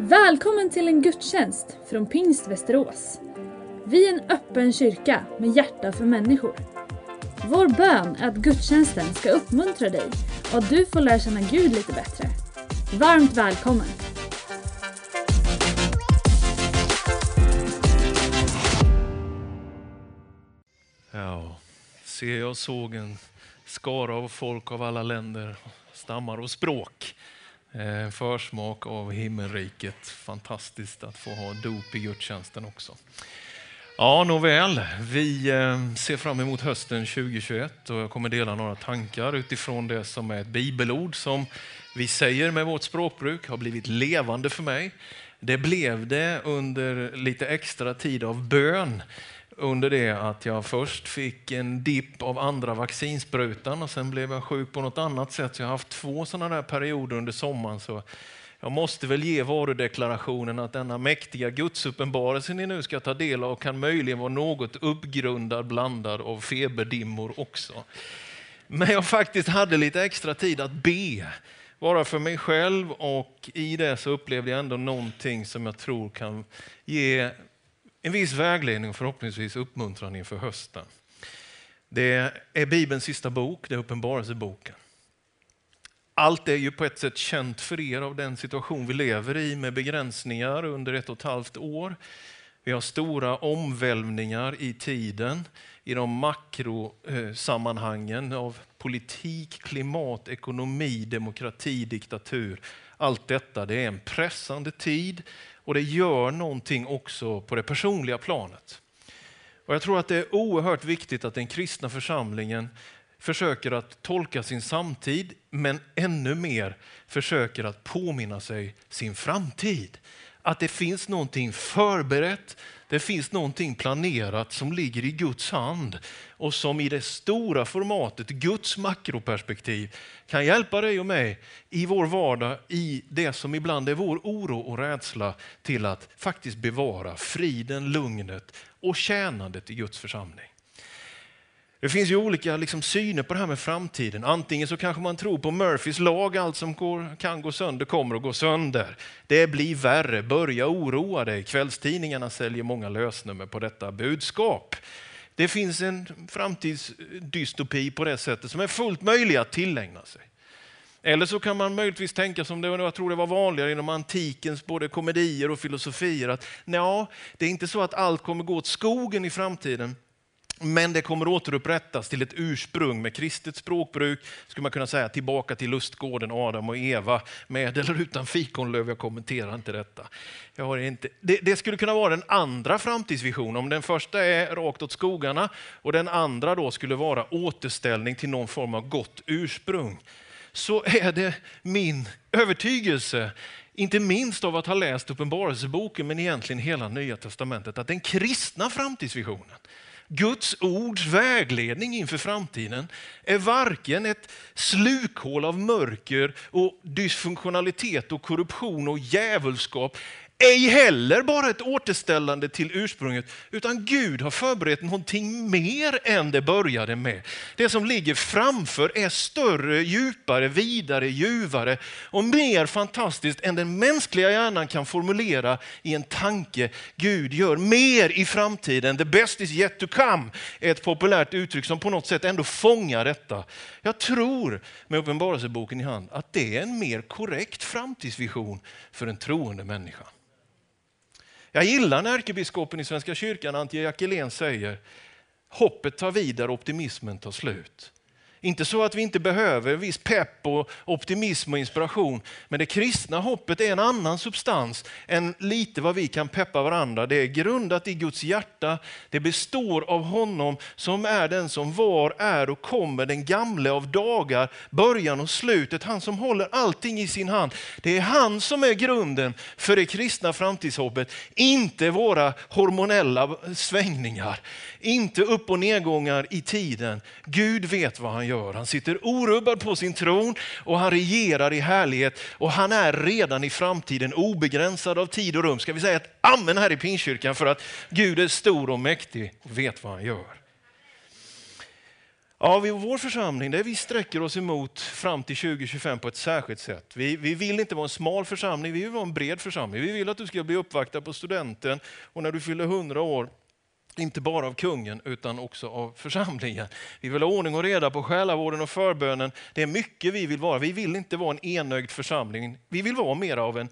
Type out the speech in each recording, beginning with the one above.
Välkommen till en gudstjänst från Pingst Västerås. Vi är en öppen kyrka med hjärta för människor. Vår bön är att gudstjänsten ska uppmuntra dig och att du får lära känna Gud lite bättre. Varmt välkommen! Ja, se jag såg en skara av folk av alla länder, stammar och språk. En försmak av himmelriket. Fantastiskt att få ha dop i gudstjänsten också. Ja, nåväl. Vi eh, ser fram emot hösten 2021 och jag kommer dela några tankar utifrån det som är ett bibelord som vi säger med vårt språkbruk har blivit levande för mig. Det blev det under lite extra tid av bön under det att jag först fick en dipp av andra vaccinsprutan och sen blev jag sjuk på något annat sätt. Så jag har haft två sådana där perioder under sommaren. Så jag måste väl ge varudeklarationen att denna mäktiga gudsuppenbarelse ni nu ska ta del av kan möjligen vara något uppgrundad blandad av feberdimmor också. Men jag faktiskt hade lite extra tid att be, bara för mig själv och i det så upplevde jag ändå någonting som jag tror kan ge en viss vägledning och förhoppningsvis uppmuntran inför hösten. Det är Bibelns sista bok, det är Uppenbarelseboken. Allt är ju på ett sätt känt för er av den situation vi lever i med begränsningar under ett och ett halvt år. Vi har stora omvälvningar i tiden, i de makrosammanhangen av politik, klimat, ekonomi, demokrati, diktatur. Allt detta det är en pressande tid och det gör någonting också på det personliga planet. Och jag tror att det är oerhört viktigt att den kristna församlingen försöker att tolka sin samtid, men ännu mer försöker att påminna sig sin framtid. Att det finns någonting förberett, det finns någonting planerat som ligger i Guds hand och som i det stora formatet, Guds makroperspektiv, kan hjälpa dig och mig i vår vardag, i det som ibland är vår oro och rädsla till att faktiskt bevara friden, lugnet och tjänandet i Guds församling. Det finns ju olika liksom, syner på det här med framtiden. Antingen så kanske man tror på Murphys lag, allt som går, kan gå sönder kommer att gå sönder. Det blir värre, börja oroa dig. Kvällstidningarna säljer många lösnummer på detta budskap. Det finns en framtidsdystopi på det sättet som är fullt möjlig att tillägna sig. Eller så kan man möjligtvis tänka som det, jag tror det var vanligare inom antikens både komedier och filosofier, att ja, det är inte så att allt kommer gå åt skogen i framtiden, men det kommer återupprättas till ett ursprung med kristet språkbruk, skulle man kunna säga tillbaka till lustgården Adam och Eva, med eller utan fikonlöv, jag kommenterar inte detta. Jag har inte, det, det, skulle kunna vara den andra framtidsvisionen, om den första är rakt åt skogarna och den andra då skulle vara återställning till någon form av gott ursprung. Så är det min övertygelse inte minst av att ha läst Uppenbarelseboken, men egentligen hela Nya Testamentet, att den kristna framtidsvisionen, Guds ords vägledning inför framtiden är varken ett slukhål av mörker och dysfunktionalitet och korruption och djävulskap ej heller bara ett återställande till ursprunget, utan Gud har förberett någonting mer än det började med. Det som ligger framför är större, djupare, vidare, ljuvare och mer fantastiskt än den mänskliga hjärnan kan formulera i en tanke. Gud gör mer i framtiden. The best is yet to come är ett populärt uttryck som på något sätt ändå fångar detta. Jag tror med Uppenbarelseboken i hand att det är en mer korrekt framtidsvision för en troende människa. Jag gillar när ärkebiskopen i Svenska kyrkan, Antje Jackelén, säger hoppet tar vid där optimismen tar slut. Inte så att vi inte behöver viss pepp och optimism och inspiration, men det kristna hoppet är en annan substans än lite vad vi kan peppa varandra. Det är grundat i Guds hjärta, det består av honom som är den som var, är och kommer, den gamle av dagar, början och slutet, han som håller allting i sin hand. Det är han som är grunden för det kristna framtidshoppet, inte våra hormonella svängningar, inte upp och nedgångar i tiden. Gud vet vad han gör. Han sitter orubbad på sin tron och han regerar i härlighet och han är redan i framtiden obegränsad av tid och rum. Ska vi säga ett amen här i Pingstkyrkan för att Gud är stor och mäktig och vet vad han gör. Ja, vi, vår församling, det vi sträcker oss emot fram till 2025 på ett särskilt sätt. Vi, vi vill inte vara en smal församling, vi vill vara en bred församling. Vi vill att du ska bli uppvaktad på studenten och när du fyller 100 år inte bara av kungen utan också av församlingen. Vi vill ha ordning och reda på själavården och förbönen. Det är mycket vi vill vara. Vi vill inte vara en enögd församling. Vi vill vara mer av en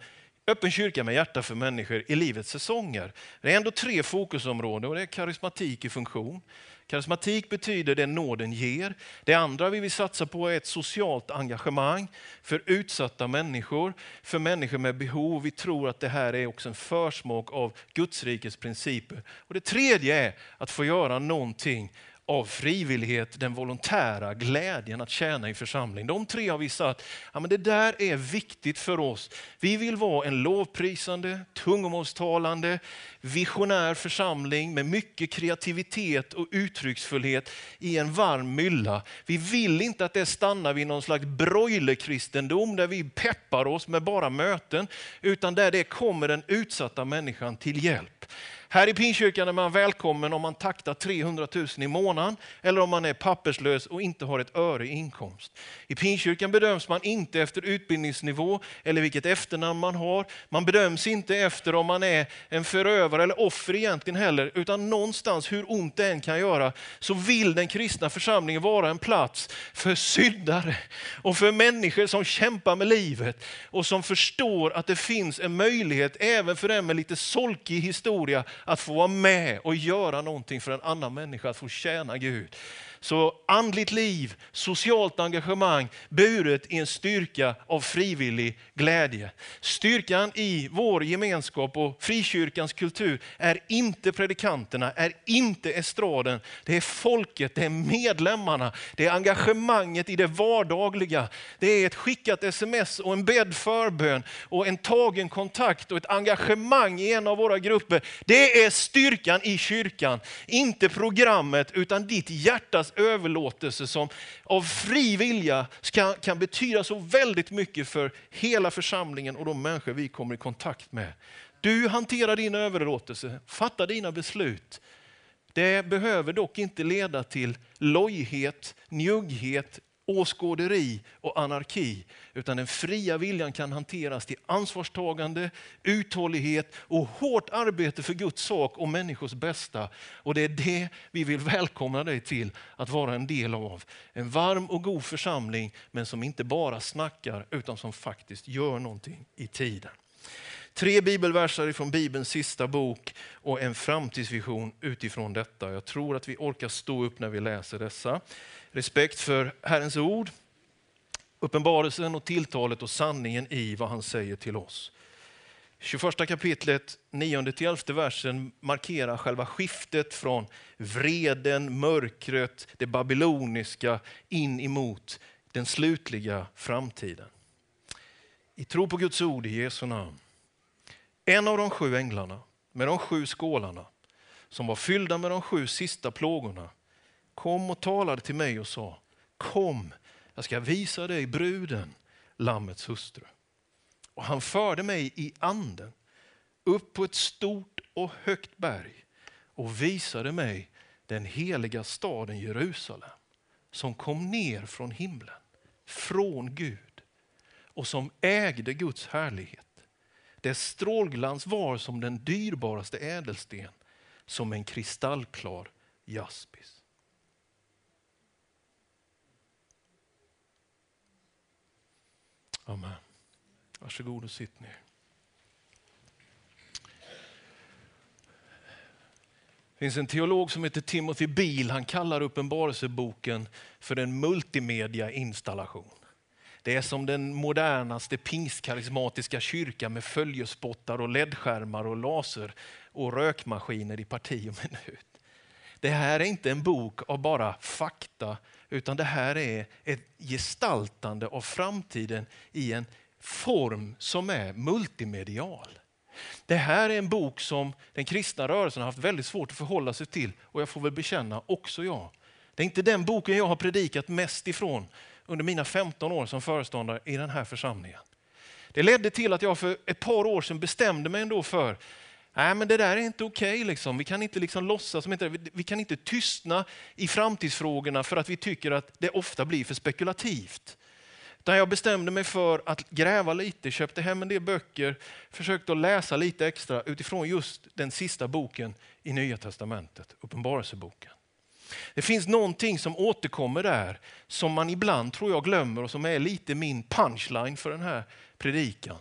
öppen kyrka med hjärta för människor i livets säsonger. Det är ändå tre fokusområden och det är karismatik i funktion. Karismatik betyder det nåden ger. Det andra vi vill satsa på är ett socialt engagemang för utsatta människor, för människor med behov. Vi tror att det här är också en försmak av Gudsrikets principer. Och det tredje är att få göra någonting av frivillighet, den volontära glädjen att tjäna i församling. De tre har vi sagt, ja, men det där är viktigt för oss. Vi vill vara en lovprisande, tungomålstalande, visionär församling med mycket kreativitet och uttrycksfullhet i en varm mylla. Vi vill inte att det stannar vid någon slags broilerkristendom där vi peppar oss med bara möten, utan där det kommer den utsatta människan till hjälp. Här i Pinkyrkan är man välkommen om man taktar 300 000 i månaden eller om man är papperslös och inte har ett öre i inkomst. I Pinkyrkan bedöms man inte efter utbildningsnivå eller vilket efternamn man har. Man bedöms inte efter om man är en förövare eller offer egentligen heller, utan någonstans, hur ont det än kan göra, så vill den kristna församlingen vara en plats för syndare och för människor som kämpar med livet och som förstår att det finns en möjlighet även för den med lite solkig historia att få vara med och göra någonting för en annan människa, att få tjäna Gud. Så andligt liv, socialt engagemang buret i en styrka av frivillig glädje. Styrkan i vår gemenskap och frikyrkans kultur är inte predikanterna, är inte estraden. Det är folket, det är medlemmarna, det är engagemanget i det vardagliga. Det är ett skickat sms och en bädd förbön och en tagen kontakt och ett engagemang i en av våra grupper. Det är styrkan i kyrkan, inte programmet utan ditt hjärtas överlåtelse som av fri vilja kan betyda så väldigt mycket för hela församlingen och de människor vi kommer i kontakt med. Du hanterar din överlåtelse, fattar dina beslut. Det behöver dock inte leda till lojhet, njugghet åskåderi och anarki, utan den fria viljan kan hanteras till ansvarstagande, uthållighet och hårt arbete för Guds sak och människors bästa. Och det är det vi vill välkomna dig till att vara en del av. En varm och god församling, men som inte bara snackar utan som faktiskt gör någonting i tiden. Tre bibelverser från Bibelns sista bok och en framtidsvision utifrån detta. Jag tror att vi orkar stå upp när vi läser dessa respekt för Herrens ord, uppenbarelsen och tilltalet och sanningen i vad han säger till oss. 21 kapitlet, 9-11 versen markerar själva skiftet från vreden, mörkret, det babyloniska in emot den slutliga framtiden. I tro på Guds ord i Jesu namn. En av de sju änglarna med de sju skålarna som var fyllda med de sju sista plågorna kom och talade till mig och sa, kom, jag ska visa dig bruden, Lammets hustru. Och han förde mig i anden upp på ett stort och högt berg och visade mig den heliga staden Jerusalem som kom ner från himlen, från Gud och som ägde Guds härlighet. Dess strålglans var som den dyrbaraste ädelsten, som en kristallklar jaspis. Amen. Varsågod och sitt ner. Det finns en teolog som heter Timothy Beal. Han kallar Uppenbarelseboken för en multimedia-installation. Det är som den modernaste pingstkarismatiska kyrkan med följespottar och ledskärmar och laser och rökmaskiner i parti och minut. Det här är inte en bok av bara fakta utan det här är ett gestaltande av framtiden i en form som är multimedial. Det här är en bok som den kristna rörelsen har haft väldigt svårt att förhålla sig till och jag får väl bekänna också jag. Det är inte den boken jag har predikat mest ifrån under mina 15 år som föreståndare i den här församlingen. Det ledde till att jag för ett par år sedan bestämde mig ändå för Nej, men det där är inte okej. Okay, liksom. Vi kan inte liksom låtsas som inte Vi kan inte tystna i framtidsfrågorna för att vi tycker att det ofta blir för spekulativt. Utan jag bestämde mig för att gräva lite, köpte hem en del böcker, försökte att läsa lite extra utifrån just den sista boken i Nya Testamentet, Uppenbarelseboken. Det finns någonting som återkommer där som man ibland tror jag glömmer och som är lite min punchline för den här predikan.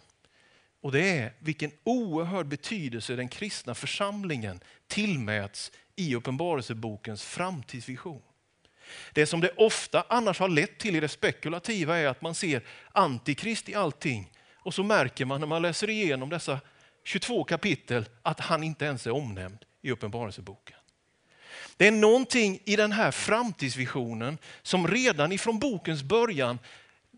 Och det är vilken oerhörd betydelse den kristna församlingen tillmäts i Uppenbarelsebokens framtidsvision. Det som det ofta annars har lett till i det spekulativa är att man ser antikrist i allting och så märker man när man läser igenom dessa 22 kapitel att han inte ens är omnämnd i Uppenbarelseboken. Det är någonting i den här framtidsvisionen som redan ifrån bokens början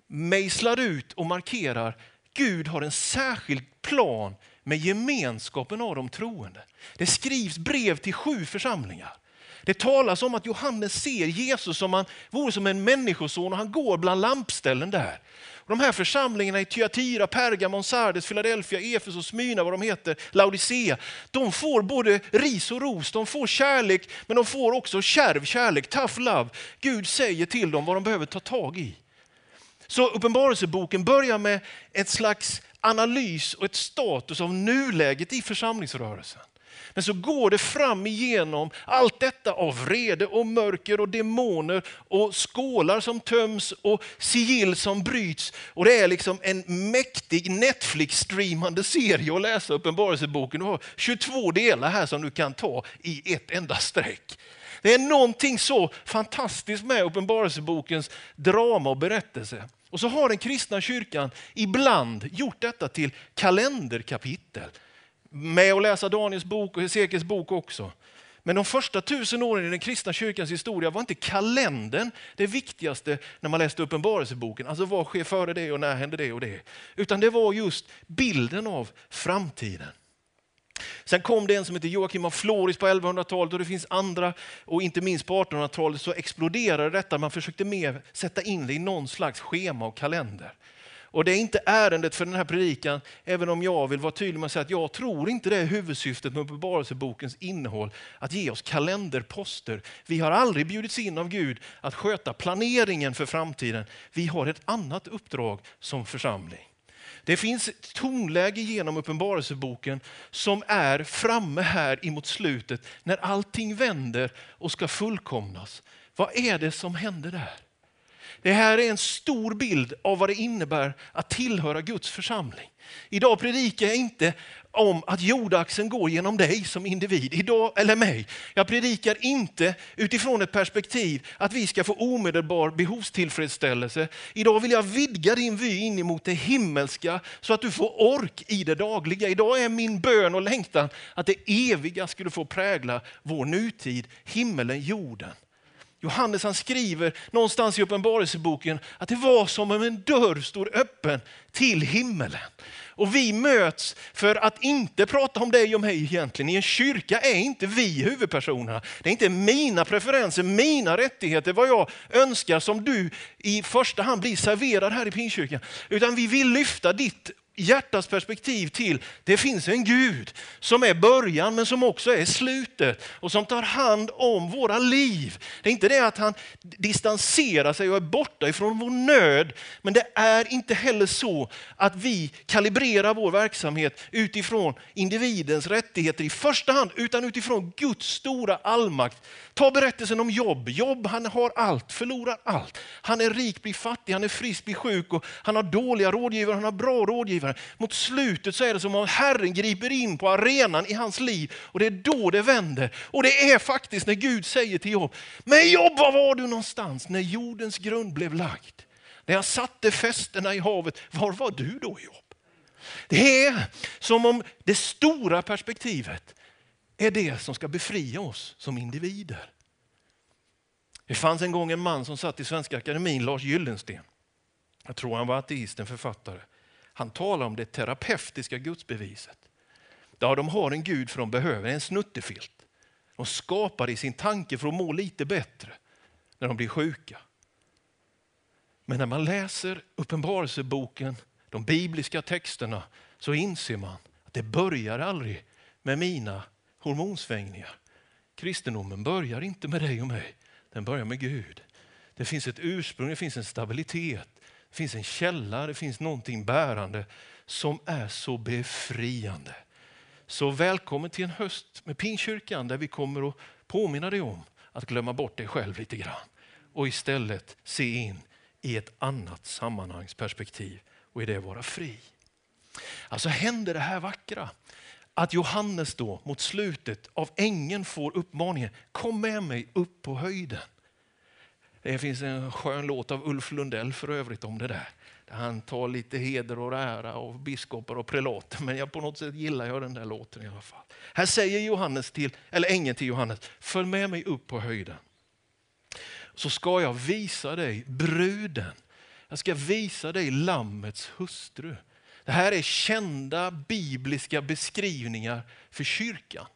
mejslar ut och markerar Gud har en särskild plan med gemenskapen av de troende. Det skrivs brev till sju församlingar. Det talas om att Johannes ser Jesus som han vore som en människoson och han går bland lampställen där. de här församlingarna i Thyatira, Pergamon, Sardes, Philadelphia, Efesos, Smyrna, vad de heter, Laodicea. De får både ris och ros, de får kärlek men de får också kärv kärlek, tough love. Gud säger till dem vad de behöver ta tag i. Så Uppenbarelseboken börjar med ett slags analys och ett status av nuläget i församlingsrörelsen. Men så går det fram igenom allt detta av vrede och mörker och demoner och skålar som töms och sigill som bryts. Och det är liksom en mäktig Netflix-streamande serie att läsa Uppenbarelseboken. Du har 22 delar här som du kan ta i ett enda streck. Det är någonting så fantastiskt med Uppenbarelsebokens drama och berättelse. Och så har den kristna kyrkan ibland gjort detta till kalenderkapitel. Med att läsa Daniels bok och Hesekiels bok också. Men de första tusen åren i den kristna kyrkans historia var inte kalendern det viktigaste när man läste Uppenbarelseboken. Alltså vad sker före det och när händer det och det. Utan det var just bilden av framtiden. Sen kom det en som heter Joakim av Floris på 1100-talet och det finns andra och inte minst på 1800-talet så exploderade detta. Man försökte mer sätta in det i någon slags schema och kalender. Och det är inte ärendet för den här predikan, även om jag vill vara tydlig med att säga att jag tror inte det är huvudsyftet med Uppenbarelsebokens innehåll, att ge oss kalenderposter. Vi har aldrig bjudits in av Gud att sköta planeringen för framtiden. Vi har ett annat uppdrag som församling. Det finns ett tonläge genom Uppenbarelseboken som är framme här emot slutet när allting vänder och ska fullkomnas. Vad är det som händer där? Det här är en stor bild av vad det innebär att tillhöra Guds församling. Idag predikar jag inte om att jordaxeln går genom dig som individ, idag eller mig. Jag predikar inte utifrån ett perspektiv att vi ska få omedelbar behovstillfredsställelse. Idag vill jag vidga din vy in emot det himmelska så att du får ork i det dagliga. Idag är min bön och längtan att det eviga skulle få prägla vår nutid, himmelen, jorden. Johannes han skriver någonstans i Uppenbarelseboken att det var som om en dörr stod öppen till himmelen. Och vi möts för att inte prata om dig och mig egentligen. I en kyrka är inte vi huvudpersonerna. Det är inte mina preferenser, mina rättigheter, vad jag önskar som du i första hand blir serverad här i Pingstkyrkan. Utan vi vill lyfta ditt hjärtats perspektiv till det finns en Gud som är början men som också är slutet och som tar hand om våra liv. Det är inte det att han distanserar sig och är borta ifrån vår nöd men det är inte heller så att vi kalibrerar vår verksamhet utifrån individens rättigheter i första hand utan utifrån Guds stora allmakt Ta berättelsen om Jobb. Jobb han har allt, förlorar allt. Han är rik, blir fattig, han är frisk, blir sjuk och han har dåliga rådgivare, han har bra rådgivare. Mot slutet så är det som om Herren griper in på arenan i hans liv och det är då det vänder. Och det är faktiskt när Gud säger till Jobb, men Jobb var var du någonstans när jordens grund blev lagd? När jag satte fästena i havet, var var du då Jobb? Det är som om det stora perspektivet är det som ska befria oss som individer. Det fanns en gång en man som satt i Svenska Akademin, Lars Gyllensten. Jag tror han var ateist, en författare. Han talar om det terapeutiska gudsbeviset. Där de har en Gud för de behöver en snuttefilt. De skapar i sin tanke för att må lite bättre när de blir sjuka. Men när man läser Uppenbarelseboken, de bibliska texterna, så inser man att det börjar aldrig med mina hormonsvängningar. Kristendomen börjar inte med dig och mig, den börjar med Gud. Det finns ett ursprung, det finns en stabilitet, det finns en källa, det finns någonting bärande som är så befriande. Så välkommen till en höst med Pinkyrkan där vi kommer att påminna dig om att glömma bort dig själv lite grann och istället se in i ett annat sammanhangsperspektiv och i det vara fri. Alltså händer det här vackra att Johannes då mot slutet av ängen får uppmaningen kom med mig upp på höjden. Det finns en skön låt av Ulf Lundell för övrigt om det där. Där han tar lite heder och ära av biskopar och prelater. Men jag på något sätt gillar jag den där låten i alla fall. Här säger Johannes till, eller ängeln till Johannes, följ med mig upp på höjden. Så ska jag visa dig bruden. Jag ska visa dig lammets hustru. Det här är kända bibliska beskrivningar för kyrkan,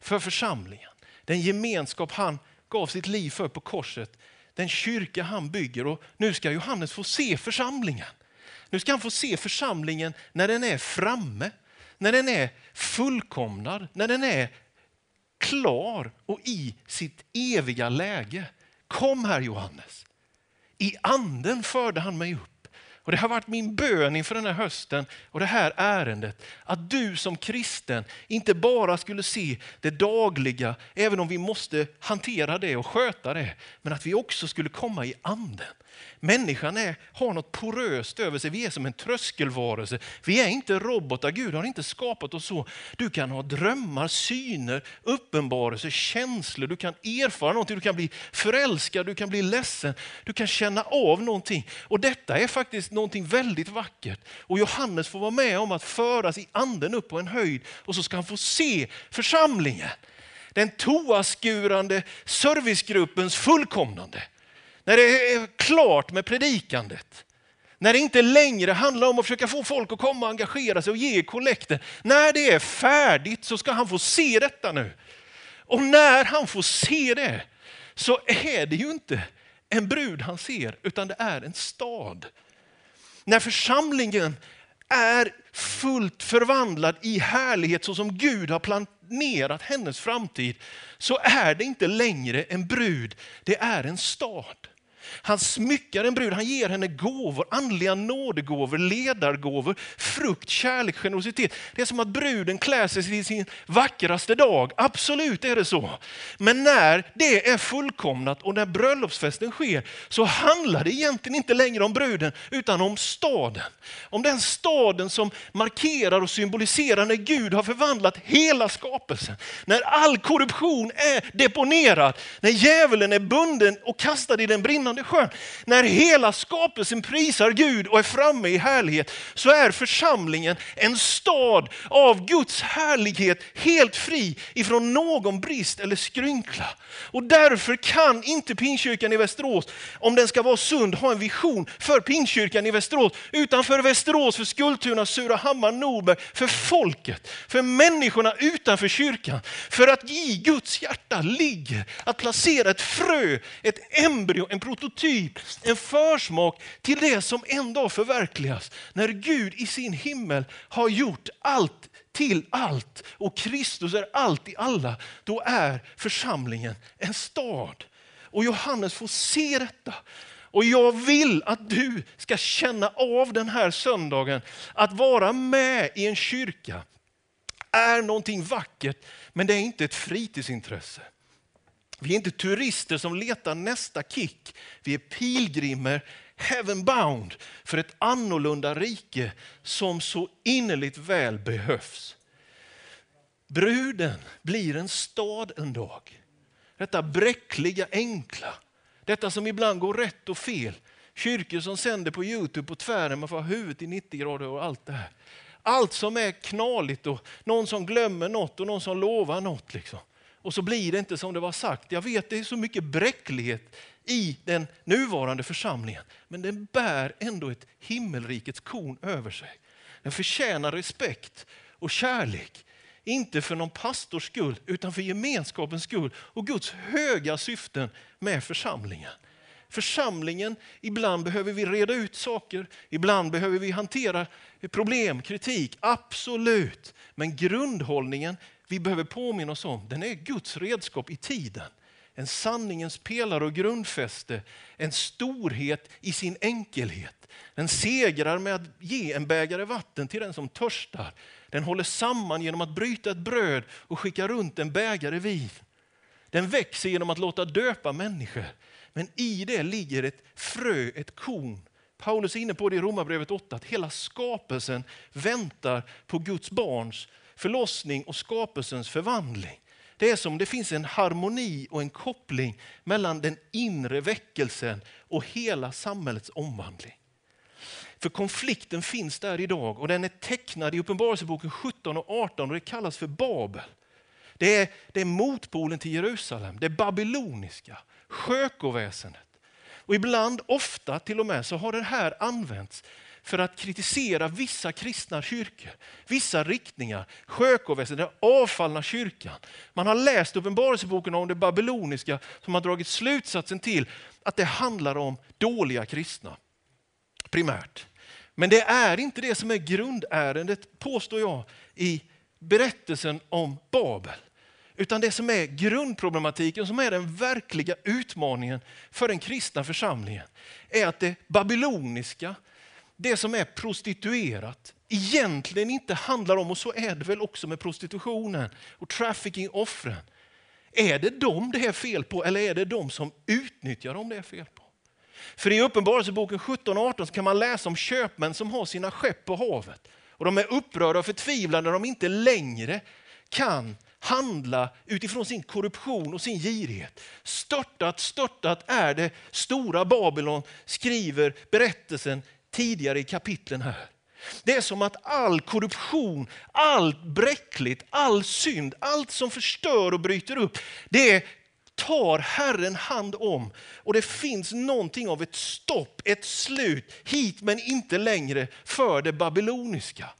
för församlingen. Den gemenskap han gav sitt liv för på korset, den kyrka han bygger. Och nu ska Johannes få se församlingen. Nu ska han få se församlingen när den är framme, när den är fullkomnad, när den är klar och i sitt eviga läge. Kom här Johannes. I anden förde han mig upp. Och Det har varit min bön inför den här hösten och det här ärendet. Att du som kristen inte bara skulle se det dagliga, även om vi måste hantera det och sköta det. Men att vi också skulle komma i anden. Människan är, har något poröst över sig. Vi är som en tröskelvarelse. Vi är inte robotar. Gud har inte skapat oss så. Du kan ha drömmar, syner, uppenbarelser, känslor. Du kan erfara någonting. Du kan bli förälskad, du kan bli ledsen. Du kan känna av någonting. Och detta är faktiskt någonting väldigt vackert. Och Johannes får vara med om att föras i anden upp på en höjd och så ska han få se församlingen. Den toaskurande servicegruppens fullkomnande. När det är klart med predikandet. När det inte längre handlar om att försöka få folk att komma och engagera sig och ge kollekten. När det är färdigt så ska han få se detta nu. Och när han får se det så är det ju inte en brud han ser utan det är en stad. När församlingen är fullt förvandlad i härlighet så som Gud har planerat hennes framtid så är det inte längre en brud, det är en stad. Han smyckar en brud, han ger henne gåvor, andliga nådegåvor, ledargåvor, frukt, kärlek, generositet. Det är som att bruden klär sig till sin vackraste dag. Absolut är det så. Men när det är fullkomnat och när bröllopsfesten sker så handlar det egentligen inte längre om bruden utan om staden. Om den staden som markerar och symboliserar när Gud har förvandlat hela skapelsen. När all korruption är deponerad, när djävulen är bunden och kastad i den brinnande sjön. När hela skapelsen prisar Gud och är framme i härlighet så är församlingen en stad av Guds härlighet helt fri ifrån någon brist eller skrynkla. Och därför kan inte Pinkyrkan i Västerås, om den ska vara sund, ha en vision för Pinkyrkan i Västerås, utan för Västerås, för Skultuna, Surahammar, Norberg, för folket, för människorna utanför kyrkan. För att i Guds hjärta ligger att placera ett frö, ett embryo, en prototyp prototyp, en försmak till det som en dag förverkligas. När Gud i sin himmel har gjort allt till allt och Kristus är allt i alla, då är församlingen en stad. Och Johannes får se detta. Och jag vill att du ska känna av den här söndagen att vara med i en kyrka är någonting vackert, men det är inte ett fritidsintresse. Vi är inte turister som letar nästa kick. Vi är pilgrimer, heaven bound, för ett annorlunda rike som så innerligt väl behövs. Bruden blir en stad en dag. Detta bräckliga, enkla. Detta som ibland går rätt och fel. Kyrkor som sänder på Youtube på tvären, man får ha huvudet i 90 grader och allt det här. Allt som är knaligt och någon som glömmer något och någon som lovar något. Liksom och så blir det inte som det var sagt. Jag vet det är så mycket bräcklighet i den nuvarande församlingen. Men den bär ändå ett himmelrikets korn över sig. Den förtjänar respekt och kärlek. Inte för någon pastors skull utan för gemenskapens skull och Guds höga syften med församlingen. Församlingen, ibland behöver vi reda ut saker, ibland behöver vi hantera problem, kritik, absolut. Men grundhållningen vi behöver påminna oss om, den är Guds redskap i tiden. En sanningens pelare och grundfäste, en storhet i sin enkelhet. Den segrar med att ge en bägare vatten till den som törstar. Den håller samman genom att bryta ett bröd och skicka runt en bägare vin. Den växer genom att låta döpa människor. Men i det ligger ett frö, ett korn. Paulus är inne på det i Romarbrevet 8, att hela skapelsen väntar på Guds barns förlossning och skapelsens förvandling. Det är som det finns en harmoni och en koppling mellan den inre väckelsen och hela samhällets omvandling. För konflikten finns där idag och den är tecknad i Uppenbarelseboken 17 och 18 och det kallas för Babel. Det är, det är motpolen till Jerusalem, det babyloniska, sjökoväsendet. Och ibland, ofta till och med, så har det här använts för att kritisera vissa kristna kyrkor, vissa riktningar, sjökoväsendet, den avfallna kyrkan. Man har läst Uppenbarelseboken om det babyloniska som har dragit slutsatsen till att det handlar om dåliga kristna, primärt. Men det är inte det som är grundärendet, påstår jag, i berättelsen om Babel. Utan det som är grundproblematiken, som är den verkliga utmaningen för den kristna församlingen, är att det babyloniska, det som är prostituerat, egentligen inte handlar om, och så är det väl också med prostitutionen och trafficking-offren. Är det dem det är fel på eller är det de som utnyttjar dem det är fel på? För i Uppenbarelseboken 17 och 18 kan man läsa om köpmän som har sina skepp på havet. Och de är upprörda och förtvivlade när de inte längre kan handla utifrån sin korruption och sin girighet. Störtat, störtat är det stora Babylon, skriver berättelsen tidigare i kapitlen här. Det är som att all korruption, allt bräckligt, all synd, allt som förstör och bryter upp, det tar Herren hand om. Och det finns någonting av ett stopp, ett slut, hit men inte längre för det babyloniska.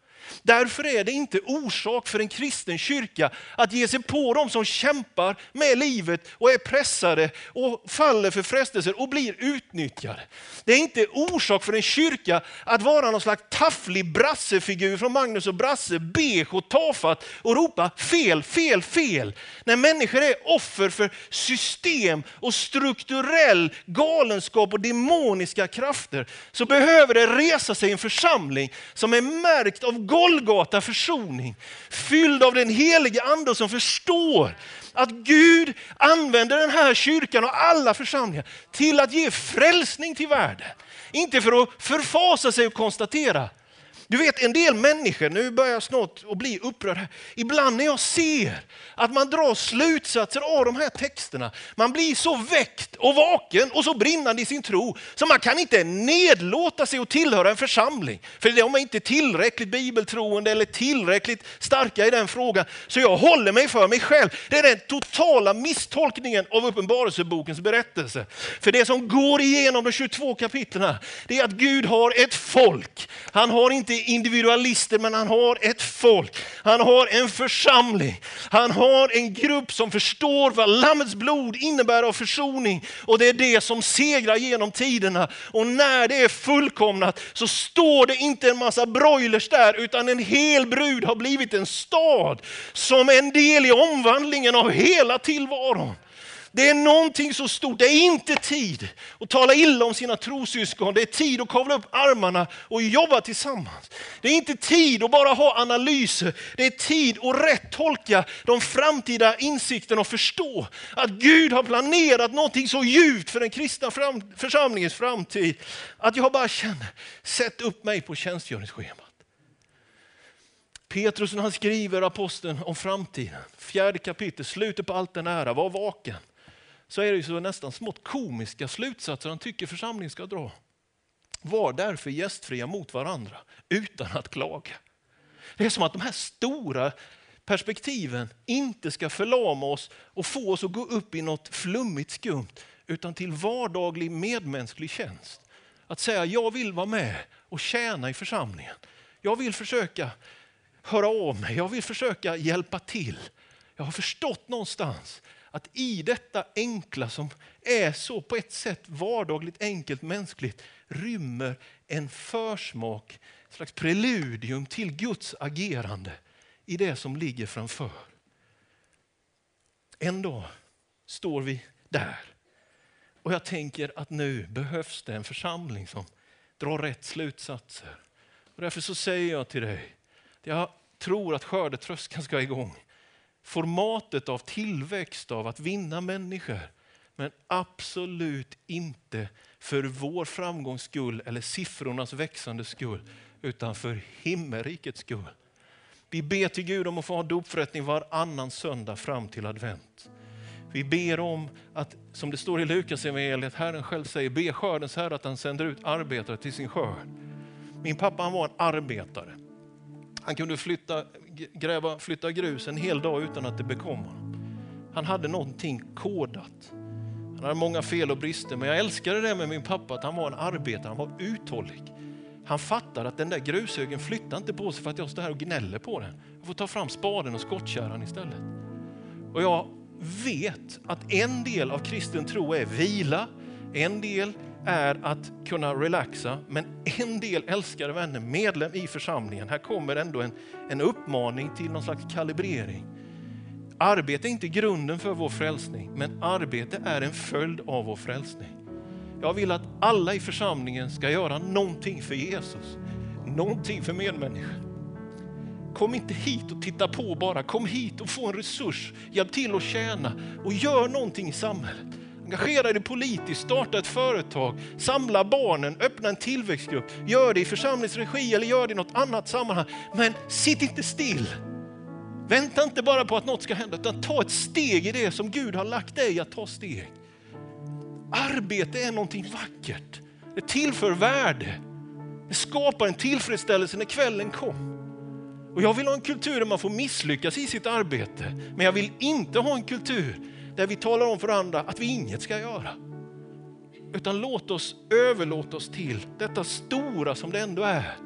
Därför är det inte orsak för en kristen kyrka att ge sig på dem som kämpar med livet och är pressade och faller för frestelser och blir utnyttjade. Det är inte orsak för en kyrka att vara någon slags tafflig brassefigur från Magnus och Brasse, beige och tafatt och ropa fel, fel, fel. När människor är offer för system och strukturell galenskap och demoniska krafter så behöver det resa sig en församling som är märkt av Golgata försoning, fylld av den helige ande som förstår att Gud använder den här kyrkan och alla församlingar till att ge frälsning till världen. Inte för att förfasa sig och konstatera du vet en del människor, nu börjar jag snart att bli upprörd här. Ibland när jag ser att man drar slutsatser av de här texterna, man blir så väckt och vaken och så brinnande i sin tro så man kan inte nedlåta sig att tillhöra en församling. För de är inte tillräckligt bibeltroende eller tillräckligt starka i den frågan. Så jag håller mig för mig själv. Det är den totala misstolkningen av Uppenbarelsebokens berättelse. För det som går igenom de 22 kapitlen, det är att Gud har ett folk. Han har inte individualister, men han har ett folk. Han har en församling. Han har en grupp som förstår vad Lammets blod innebär av försoning. Och det är det som segrar genom tiderna. Och när det är fullkomnat så står det inte en massa broilers där, utan en hel brud har blivit en stad som en del i omvandlingen av hela tillvaron. Det är någonting så stort. Det är inte tid att tala illa om sina trosyskon. Det är tid att kavla upp armarna och jobba tillsammans. Det är inte tid att bara ha analyser. Det är tid att rätt tolka de framtida insikterna och förstå att Gud har planerat någonting så djupt för den kristna församlingens framtid. Att jag bara känner, sätt upp mig på tjänstgöringsschemat. Petrus när han skriver aposteln om framtiden, fjärde kapitel, slutet på allt den ära, var vaken så är det så nästan smått komiska slutsatser han tycker församlingen ska dra. Var därför gästfria mot varandra utan att klaga. Det är som att de här stora perspektiven inte ska förlama oss och få oss att gå upp i något flummigt skumt utan till vardaglig medmänsklig tjänst. Att säga jag vill vara med och tjäna i församlingen. Jag vill försöka höra av mig, jag vill försöka hjälpa till. Jag har förstått någonstans att i detta enkla som är så på ett sätt vardagligt, enkelt, mänskligt rymmer en försmak, ett slags preludium till Guds agerande i det som ligger framför. En dag står vi där och jag tänker att nu behövs det en församling som drar rätt slutsatser. Och därför så säger jag till dig, jag tror att skördetröskan ska igång. Formatet av tillväxt, av att vinna människor, men absolut inte för vår framgångs skull eller siffrornas växande skull, utan för himmelrikets skull. Vi ber till Gud om att få ha dopförrättning varannan söndag fram till advent. Vi ber om att, som det står i Lukas evangeliet, Herren själv säger, be skördens Herre att han sänder ut arbetare till sin skörd. Min pappa han var en arbetare. Han kunde flytta, gräva, flytta grus en hel dag utan att det bekom honom. Han hade någonting kodat. Han hade många fel och brister, men jag älskade det med min pappa, att han var en arbetare, han var uthållig. Han fattar att den där grushögen flyttar inte på sig för att jag står här och gnäller på den. Jag får ta fram spaden och skottkärran istället. Och jag vet att en del av kristen tro är vila, en del är att kunna relaxa, men en del älskade vänner, medlem i församlingen, här kommer ändå en, en uppmaning till någon slags kalibrering. Arbete är inte grunden för vår frälsning, men arbete är en följd av vår frälsning. Jag vill att alla i församlingen ska göra någonting för Jesus, någonting för medmänniskor. Kom inte hit och titta på bara, kom hit och få en resurs, hjälp till att tjäna och gör någonting i samhället. Engagera dig politiskt, starta ett företag, samla barnen, öppna en tillväxtgrupp. Gör det i församlingsregi eller gör det i något annat sammanhang. Men sitt inte still. Vänta inte bara på att något ska hända, utan ta ett steg i det som Gud har lagt dig att ta steg. Arbete är någonting vackert. Det tillför värde. Det skapar en tillfredsställelse när kvällen kom. Och jag vill ha en kultur där man får misslyckas i sitt arbete. Men jag vill inte ha en kultur där vi talar om för andra att vi inget ska göra. Utan låt oss överlåta oss till detta stora som det ändå är.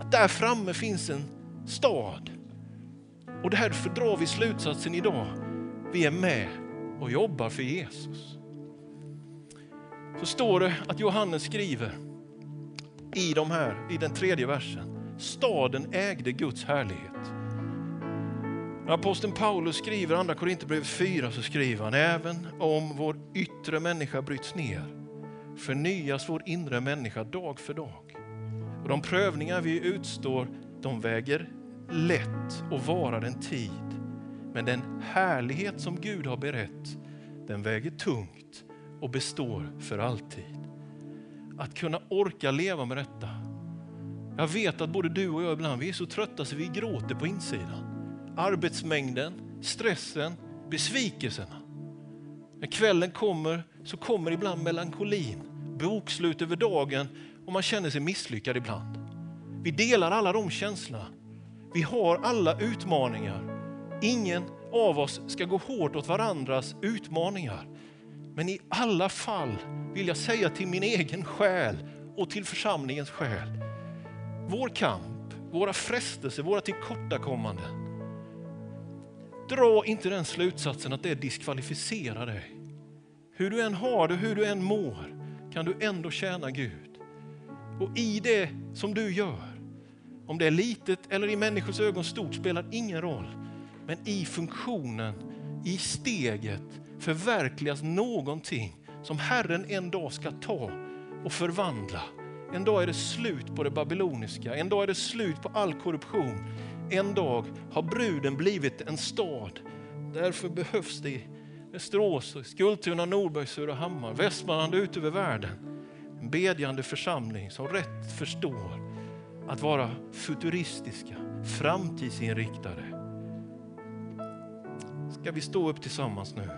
Att där framme finns en stad. Och därför drar vi slutsatsen idag. Vi är med och jobbar för Jesus. Så står det att Johannes skriver i, de här, i den tredje versen. Staden ägde Guds härlighet. När aposteln Paulus skriver andra Korinthierbrevet 4 så skriver han även om vår yttre människa bryts ner förnyas vår inre människa dag för dag. Och de prövningar vi utstår de väger lätt och varar en tid. Men den härlighet som Gud har berett den väger tungt och består för alltid. Att kunna orka leva med detta. Jag vet att både du och jag ibland vi är så trötta så vi gråter på insidan arbetsmängden, stressen, besvikelserna. När kvällen kommer så kommer ibland melankolin, bokslut över dagen och man känner sig misslyckad ibland. Vi delar alla de känslorna. Vi har alla utmaningar. Ingen av oss ska gå hårt åt varandras utmaningar. Men i alla fall vill jag säga till min egen själ och till församlingens själ. Vår kamp, våra frestelser, våra tillkortakommanden Dra inte den slutsatsen att det diskvalificerar dig. Hur du än har det, hur du än mår, kan du ändå tjäna Gud. Och i det som du gör, om det är litet eller i människors ögon stort spelar ingen roll. Men i funktionen, i steget förverkligas någonting som Herren en dag ska ta och förvandla. En dag är det slut på det babyloniska, en dag är det slut på all korruption. En dag har bruden blivit en stad. Därför behövs det i Västerås, Skultuna, Norberg, Surahammar, Västmanland ut över världen. En bedjande församling som rätt förstår att vara futuristiska, framtidsinriktade. Ska vi stå upp tillsammans nu?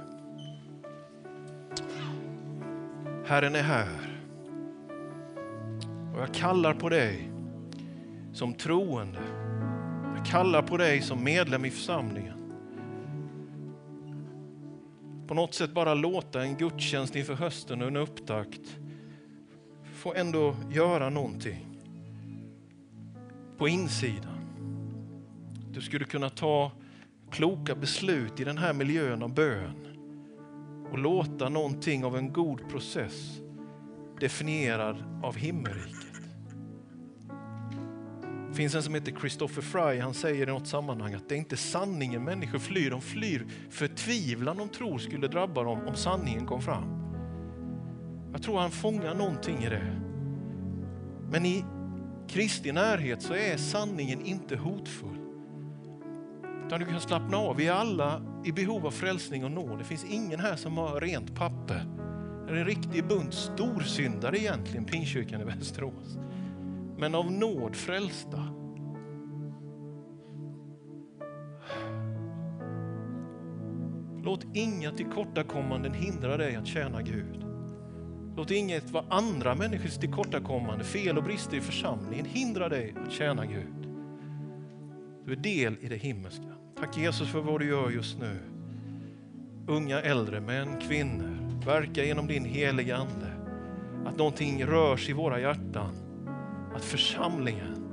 Herren är här. Och jag kallar på dig som troende jag kallar på dig som medlem i församlingen. På något sätt bara låta en gudstjänst inför hösten och en upptakt få ändå göra någonting på insidan. Du skulle kunna ta kloka beslut i den här miljön av bön och låta någonting av en god process definierad av himmelriket finns en som heter Christopher Fry, han säger i något sammanhang att det är inte sanningen människor flyr, de flyr förtvivlan de tror skulle drabba dem om sanningen kom fram. Jag tror han fångar någonting i det. Men i Kristi närhet så är sanningen inte hotfull. Utan du kan slappna av. Vi är alla i behov av frälsning och nåd. Det finns ingen här som har rent papper. Det är en riktig bunt storsyndare egentligen, Pingstkyrkan i Västerås. Men av nåd frälsta. Låt inga tillkortakommanden hindra dig att tjäna Gud. Låt inget vad andra människors tillkortakommande, fel och brister i församlingen hindra dig att tjäna Gud. Du är del i det himmelska. Tack Jesus för vad du gör just nu. Unga, äldre, män, kvinnor. Verka genom din heliga Ande. Att någonting rörs i våra hjärtan. Att församlingen,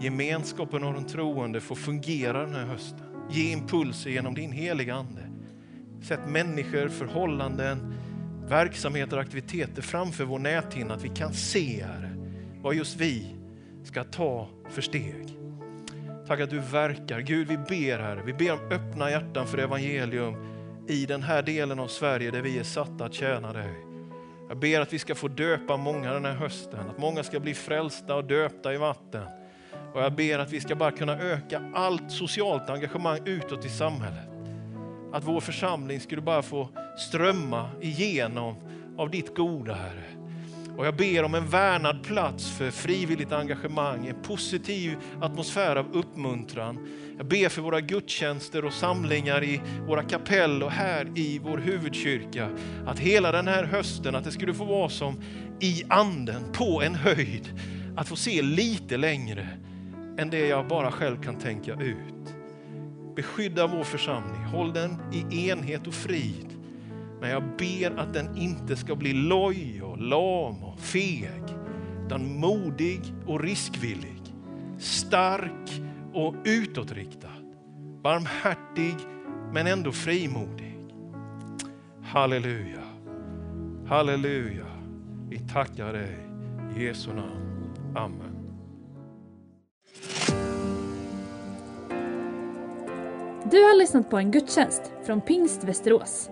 gemenskapen av de troende får fungera den här hösten. Ge impulser genom din heliga Ande. Sätt människor, förhållanden, verksamheter och aktiviteter framför vår näthinna. Att vi kan se, här vad just vi ska ta för steg. Tack att du verkar. Gud, vi ber Herre, vi ber om öppna hjärtan för evangelium i den här delen av Sverige där vi är satta att tjäna dig. Jag ber att vi ska få döpa många den här hösten, att många ska bli frälsta och döpta i vatten. Och jag ber att vi ska bara kunna öka allt socialt engagemang utåt i samhället. Att vår församling skulle bara få strömma igenom av ditt goda Herre. Och jag ber om en värnad plats för frivilligt engagemang, en positiv atmosfär av uppmuntran. Jag ber för våra gudstjänster och samlingar i våra kapell och här i vår huvudkyrka. Att hela den här hösten, att det skulle få vara som i anden på en höjd. Att få se lite längre än det jag bara själv kan tänka ut. Beskydda vår församling, håll den i enhet och frid. Men jag ber att den inte ska bli loj och lam och feg, utan modig och riskvillig, stark och utåtriktad, barmhärtig men ändå frimodig. Halleluja, halleluja. Vi tackar dig i Jesu namn. Amen. Du har lyssnat på en gudstjänst från Pingst Västerås.